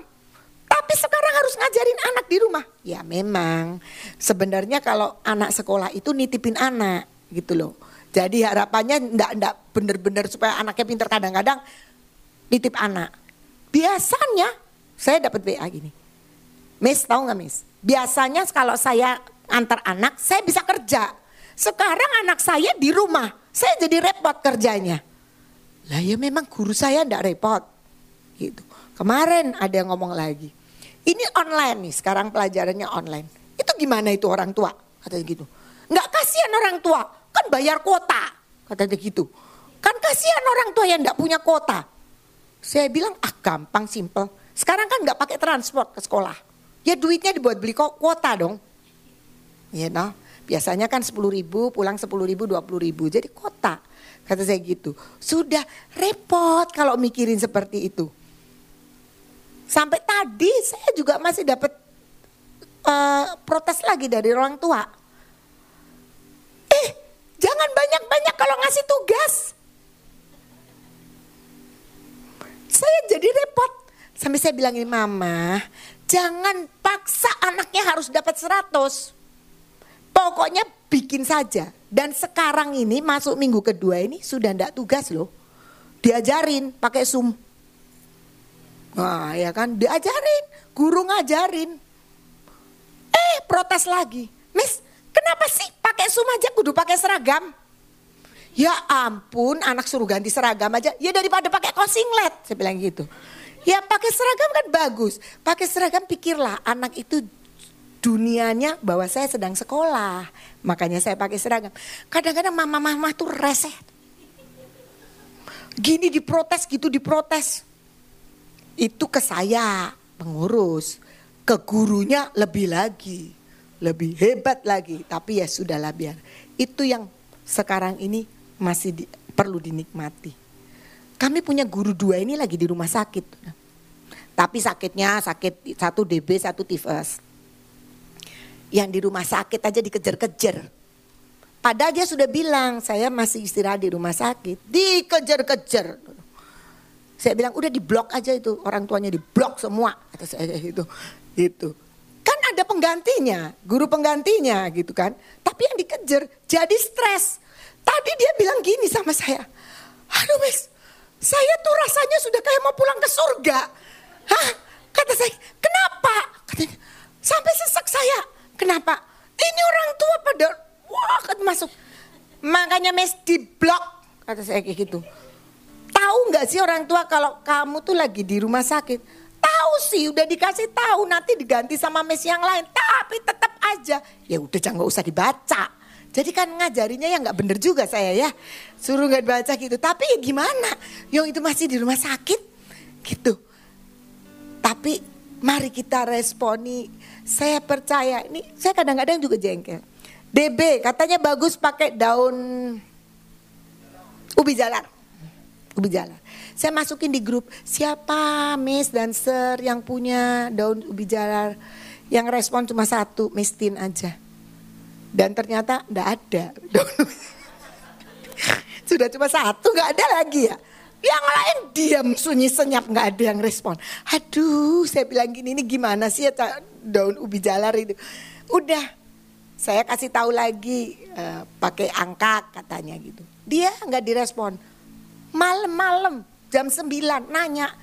Tapi sekarang harus ngajarin anak di rumah. Ya memang sebenarnya kalau anak sekolah itu nitipin anak gitu loh. Jadi harapannya ndak ndak bener-bener supaya anaknya pinter kadang-kadang nitip anak. Biasanya saya dapat WA gini. Miss tahu nggak Miss? Biasanya kalau saya antar anak saya bisa kerja. Sekarang anak saya di rumah. Saya jadi repot kerjanya. Lah ya memang guru saya ndak repot gitu. Kemarin ada yang ngomong lagi. Ini online nih, sekarang pelajarannya online. Itu gimana itu orang tua? Katanya gitu. Nggak kasihan orang tua, kan bayar kuota. Katanya gitu. Kan kasihan orang tua yang nggak punya kuota. Saya bilang, ah gampang, simple. Sekarang kan nggak pakai transport ke sekolah. Ya duitnya dibuat beli kuota dong. Ya nah, biasanya kan 10 ribu, pulang 10 ribu, 20 ribu. Jadi kota. Kata saya gitu. Sudah repot kalau mikirin seperti itu. Sampai tadi saya juga masih dapat uh, protes lagi dari orang tua. Eh, jangan banyak-banyak kalau ngasih tugas. Saya jadi repot. Sampai saya bilangin mama, jangan paksa anaknya harus dapat 100. Pokoknya bikin saja. Dan sekarang ini masuk minggu kedua ini sudah ndak tugas loh. Diajarin pakai Zoom. Nah ya kan diajarin, guru ngajarin. Eh protes lagi. Miss kenapa sih pakai sum aja kudu pakai seragam? Ya ampun anak suruh ganti seragam aja. Ya daripada pakai kosinglet saya bilang gitu. Ya pakai seragam kan bagus. Pakai seragam pikirlah anak itu dunianya bahwa saya sedang sekolah. Makanya saya pakai seragam. Kadang-kadang mama-mama tuh reseh. Gini diprotes gitu diprotes itu ke saya pengurus, ke gurunya lebih lagi, lebih hebat lagi. Tapi ya sudahlah biar. Itu yang sekarang ini masih di, perlu dinikmati. Kami punya guru dua ini lagi di rumah sakit. Tapi sakitnya sakit satu DB, satu tifus. Yang di rumah sakit aja dikejar-kejar. Padahal dia sudah bilang saya masih istirahat di rumah sakit. Dikejar-kejar. Saya bilang udah diblok aja itu orang tuanya diblok semua kata saya itu itu. Kan ada penggantinya guru penggantinya gitu kan. Tapi yang dikejar jadi stres. Tadi dia bilang gini sama saya aduh mes saya tuh rasanya sudah kayak mau pulang ke surga. Hah? Kata saya kenapa? Katanya sampai sesak saya. Kenapa? Ini orang tua pada wah masuk. Makanya mes diblok kata saya kayak gitu Tahu nggak sih orang tua kalau kamu tuh lagi di rumah sakit? Tahu sih, udah dikasih tahu nanti diganti sama mes yang lain. Tapi tetap aja, ya udah jangan usah dibaca. Jadi kan ngajarinya ya nggak bener juga saya ya. Suruh nggak baca gitu. Tapi ya gimana? Yang itu masih di rumah sakit gitu. Tapi mari kita responi. Saya percaya ini saya kadang-kadang juga jengkel. DB katanya bagus pakai daun ubi jalar ubi. Saya masukin di grup, siapa Miss dan Sir yang punya daun ubi jalar? Yang respon cuma satu, Miss Tin aja. Dan ternyata enggak ada. Sudah cuma satu, nggak ada lagi ya. Yang lain diam sunyi senyap nggak ada yang respon. Aduh, saya bilang gini ini gimana sih ya daun ubi jalar itu. Udah, saya kasih tahu lagi uh, pakai angka katanya gitu. Dia nggak direspon. Malam-malam jam 9 nanya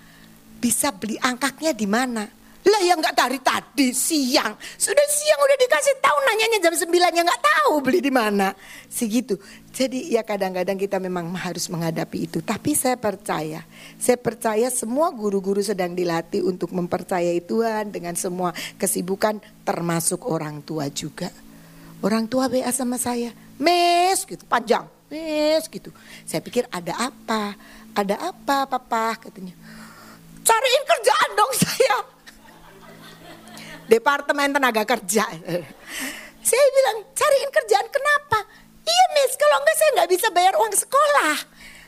bisa beli angkaknya di mana? Lah yang nggak dari tadi siang. Sudah siang udah dikasih tahu nanyanya jam 9 ya nggak tahu beli di mana. Segitu. Jadi ya kadang-kadang kita memang harus menghadapi itu. Tapi saya percaya. Saya percaya semua guru-guru sedang dilatih untuk mempercayai Tuhan dengan semua kesibukan termasuk orang tua juga. Orang tua WA sama saya. Mes gitu panjang. Mes gitu. Saya pikir ada apa? Ada apa papa katanya. Cariin kerjaan dong saya Departemen Tenaga Kerja. Saya bilang cariin kerjaan kenapa? Iya Miss, kalau enggak saya nggak bisa bayar uang sekolah.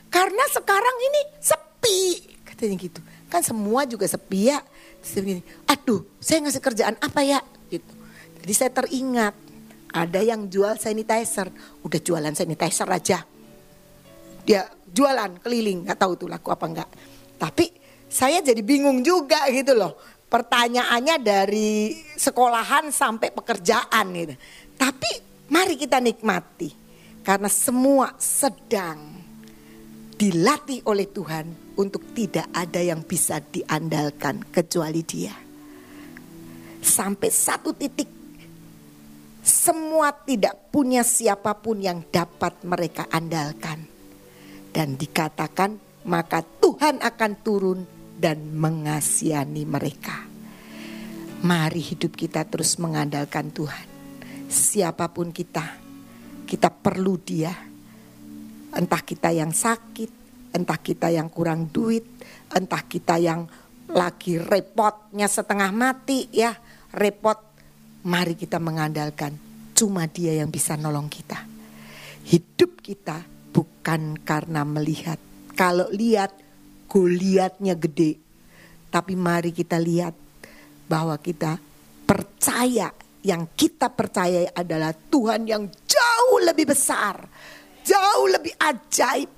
Karena sekarang ini sepi. Katanya gitu. Kan semua juga sepi ya. Saya begini, aduh saya ngasih kerjaan apa ya? Gitu. Jadi saya teringat ada yang jual sanitizer. Udah jualan sanitizer aja. Dia jualan keliling, nggak tahu tuh laku apa enggak. Tapi saya jadi bingung juga gitu loh pertanyaannya dari sekolahan sampai pekerjaan gitu. Tapi mari kita nikmati karena semua sedang dilatih oleh Tuhan untuk tidak ada yang bisa diandalkan kecuali Dia. Sampai satu titik semua tidak punya siapa pun yang dapat mereka andalkan. Dan dikatakan maka Tuhan akan turun dan mengasihani mereka. Mari hidup kita terus mengandalkan Tuhan. Siapa pun kita, kita perlu Dia. Entah kita yang sakit, entah kita yang kurang duit, entah kita yang lagi repotnya setengah mati ya, repot. Mari kita mengandalkan cuma Dia yang bisa nolong kita. Hidup kita bukan karena melihat. Kalau lihat Goliatnya gede. Tapi mari kita lihat bahwa kita percaya yang kita percaya adalah Tuhan yang jauh lebih besar, jauh lebih ajaib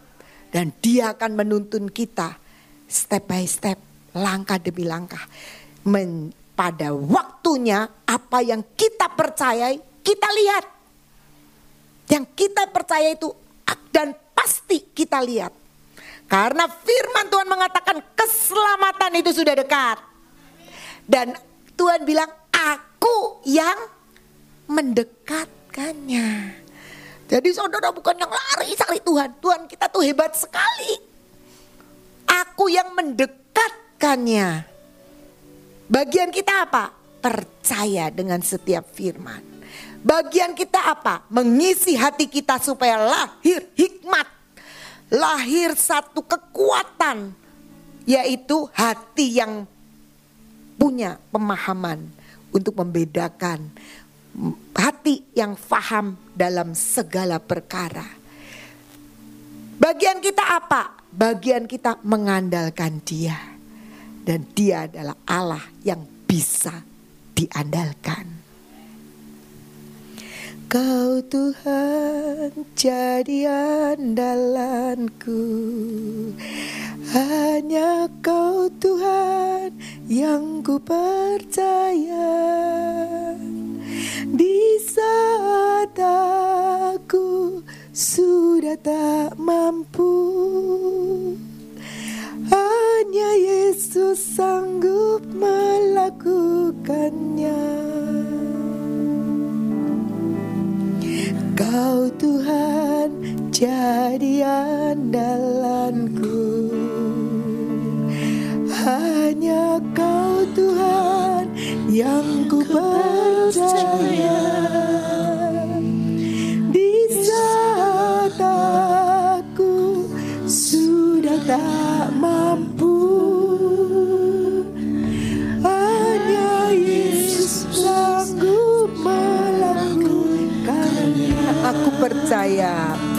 dan dia akan menuntun kita step by step, langkah demi langkah. Men, pada waktunya apa yang kita percayai, kita lihat. Yang kita percaya itu dan pasti kita lihat. Karena firman Tuhan mengatakan keselamatan itu sudah dekat. Dan Tuhan bilang aku yang mendekatkannya. Jadi saudara bukan yang lari cari Tuhan. Tuhan kita tuh hebat sekali. Aku yang mendekatkannya. Bagian kita apa? Percaya dengan setiap firman. Bagian kita apa? Mengisi hati kita supaya lahir hikmat lahir satu kekuatan yaitu hati yang punya pemahaman untuk membedakan hati yang faham dalam segala perkara. Bagian kita apa? Bagian kita mengandalkan Dia. Dan Dia adalah Allah yang bisa diandalkan. Kau Tuhan jadi andalanku. Hanya kau Tuhan yang ku percaya Di saat aku sudah tak mampu Hanya Yesus sanggup melakukannya. Kau Tuhan jadi andalanku. Hanya Kau Tuhan yang ku percaya. Di saat aku sudah tak Aku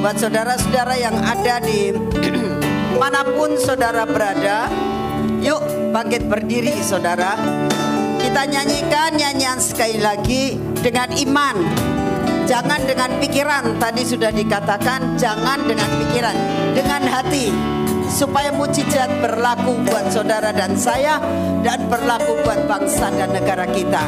buat saudara-saudara yang ada di mana pun saudara berada. Yuk bangkit berdiri saudara. Kita nyanyikan nyanyian sekali lagi dengan iman. Jangan dengan pikiran, tadi sudah dikatakan jangan dengan pikiran, dengan hati. Supaya mujizat berlaku buat saudara dan saya dan berlaku buat bangsa dan negara kita.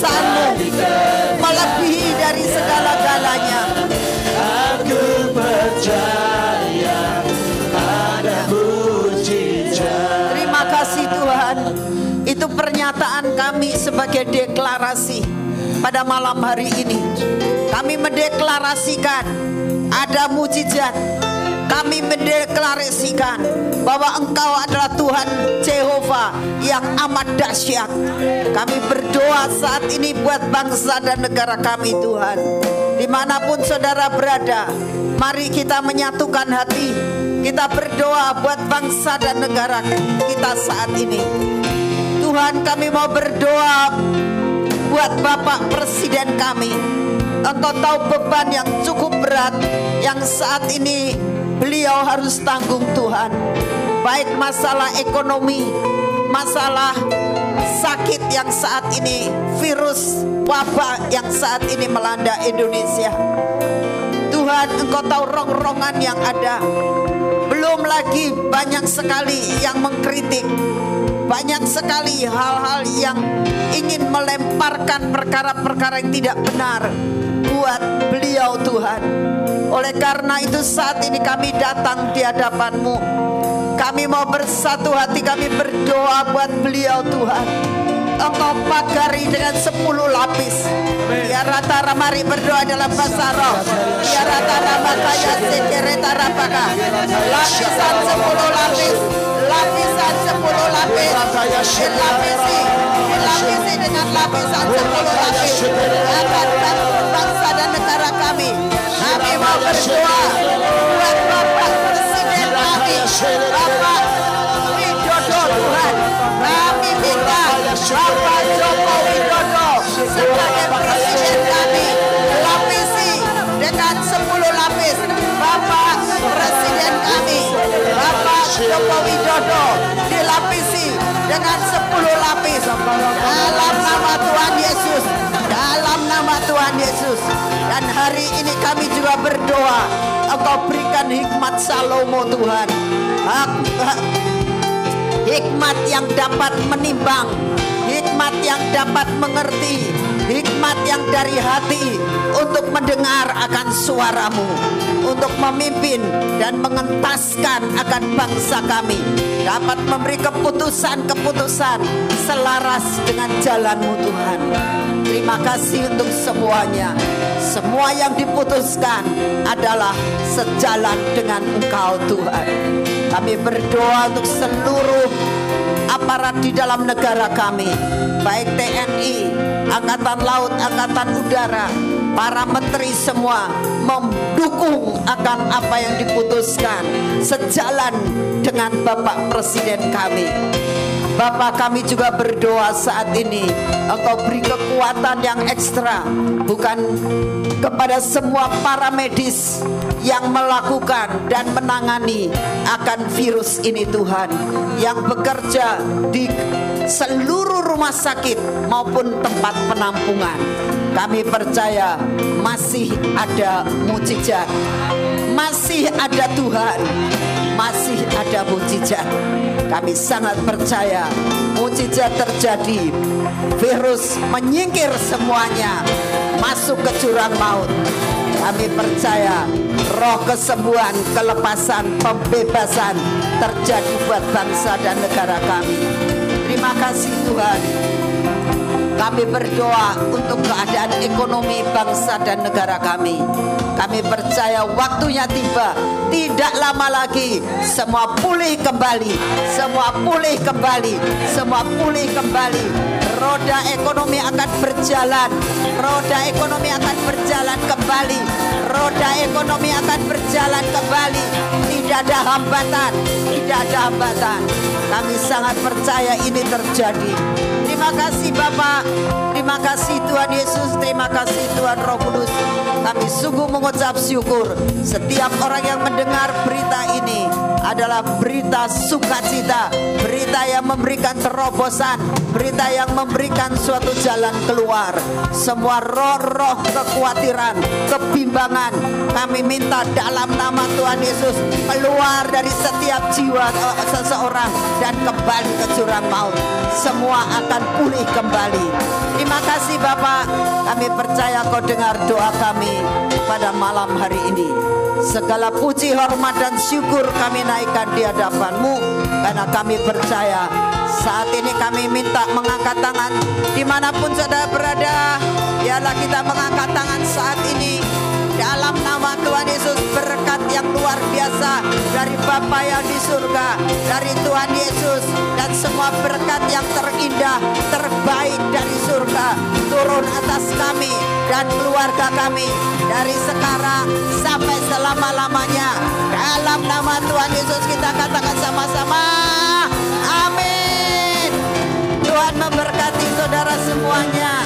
Kekuasaanmu melebihi dari segala-galanya aku percaya ada mujizat terima kasih Tuhan itu pernyataan kami sebagai deklarasi pada malam hari ini. Kami mendeklarasikan ada mujizat. Kami mendeklarasikan bahwa Engkau adalah Tuhan Jehovah yang amat dahsyat. Kami berdoa saat ini buat bangsa dan negara kami Tuhan. Di mana pun saudara berada, mari kita menyatukan hati. Kita berdoa buat bangsa dan negara kita saat ini. Tuhan kami mau berdoa buat Bapak Presiden kami. Engkau tahu beban yang cukup berat yang saat ini beliau harus tanggung Tuhan. Baik masalah ekonomi, masalah sakit yang saat ini, virus wabah yang saat ini melanda Indonesia. Tuhan, Engkau tahu rong-rongan yang ada. Belum lagi banyak sekali yang mengkritik. Banyak sekali hal-hal yang ingin melemparkan perkara-perkara yang tidak benar buat beliau Tuhan. Oleh karena itu saat ini kami datang di hadapanmu. Kami mau bersatu hati kami berdoa buat beliau Tuhan. Engkau pagari dengan sepuluh lapis. Ya rata ramari berdoa dalam bahasa roh. Ya rata ramakaya sekereta rapaka. Lapisan sepuluh lapis. Lapisan sepuluh lapis. Dilapisi. Dilapisi dengan lapisan sepuluh lapis. Agar bangsa dan negara kami. Kami mau berdoa buat Bapak Presiden kami. Bapak Widodo Tuhan. Kami minta Bapak Joko Widodo sebagai Presiden kami lapisi dengan 10 lapis. Bapak Presiden kami, Bapak Joko Widodo dilapisi dengan 10 lapis. Dalam nama Tuhan Yesus, Tuhan Yesus. Dan hari ini kami juga berdoa, Engkau berikan hikmat Salomo Tuhan. Hikmat yang dapat menimbang, hikmat yang dapat mengerti, hikmat yang dari hati untuk mendengar akan suaramu, untuk memimpin dan mengentaskan akan bangsa kami, dapat memberi keputusan-keputusan selaras dengan jalanmu Tuhan. Terima kasih untuk semuanya. Semua yang diputuskan adalah sejalan dengan Engkau Tuhan. Kami berdoa untuk seluruh aparat di dalam negara kami, baik TNI, Angkatan Laut, Angkatan Udara, para menteri semua mendukung akan apa yang diputuskan sejalan dengan Bapak Presiden kami. Bapak kami juga berdoa saat ini Engkau beri kekuatan yang ekstra Bukan kepada semua para medis yang melakukan dan menangani akan virus ini Tuhan Yang bekerja di seluruh rumah sakit maupun tempat penampungan Kami percaya masih ada mujizat Masih ada Tuhan Masih ada mujizat kami sangat percaya mujizat terjadi. Virus menyingkir semuanya, masuk ke jurang maut. Kami percaya roh kesembuhan, kelepasan, pembebasan terjadi buat bangsa dan negara kami. Terima kasih Tuhan. Kami berdoa untuk keadaan ekonomi bangsa dan negara kami. Kami percaya waktunya tiba. Tidak lama lagi semua pulih kembali. Semua pulih kembali. Semua pulih kembali. Roda ekonomi akan berjalan. Roda ekonomi akan berjalan kembali. Roda ekonomi akan berjalan kembali. Tidak ada hambatan. Tidak ada hambatan. Kami sangat percaya ini terjadi. Terima kasih Bapak. Terima kasih Tuhan Yesus. Terima kasih Tuhan Roh Kudus. Kami sungguh mengucap syukur. Setiap orang yang mendengar berita ini adalah berita sukacita. Berita yang memberikan terobosan. Berita yang memberikan suatu jalan keluar. Semua roh-roh kekhawatiran, kebimbangan. Kami minta dalam nama Tuhan Yesus keluar dari setiap jiwa eh, seseorang dan kembali ke jurang maut. Semua akan pulih kembali. Terima kasih Bapak. Kami percaya kau dengar doa kami pada malam hari ini. Segala puji, hormat dan syukur kami naikkan di hadapanmu karena kami percaya saat ini kami minta mengangkat tangan di mana pun saudara berada. Biarlah kita mengangkat tangan saat ini Tuhan Yesus berkat yang luar biasa dari Bapa yang di surga, dari Tuhan Yesus dan semua berkat yang terindah, terbaik dari surga turun atas kami dan keluarga kami dari sekarang sampai selama-lamanya. Dalam nama Tuhan Yesus kita katakan sama-sama. Amin. Tuhan memberkati saudara semuanya.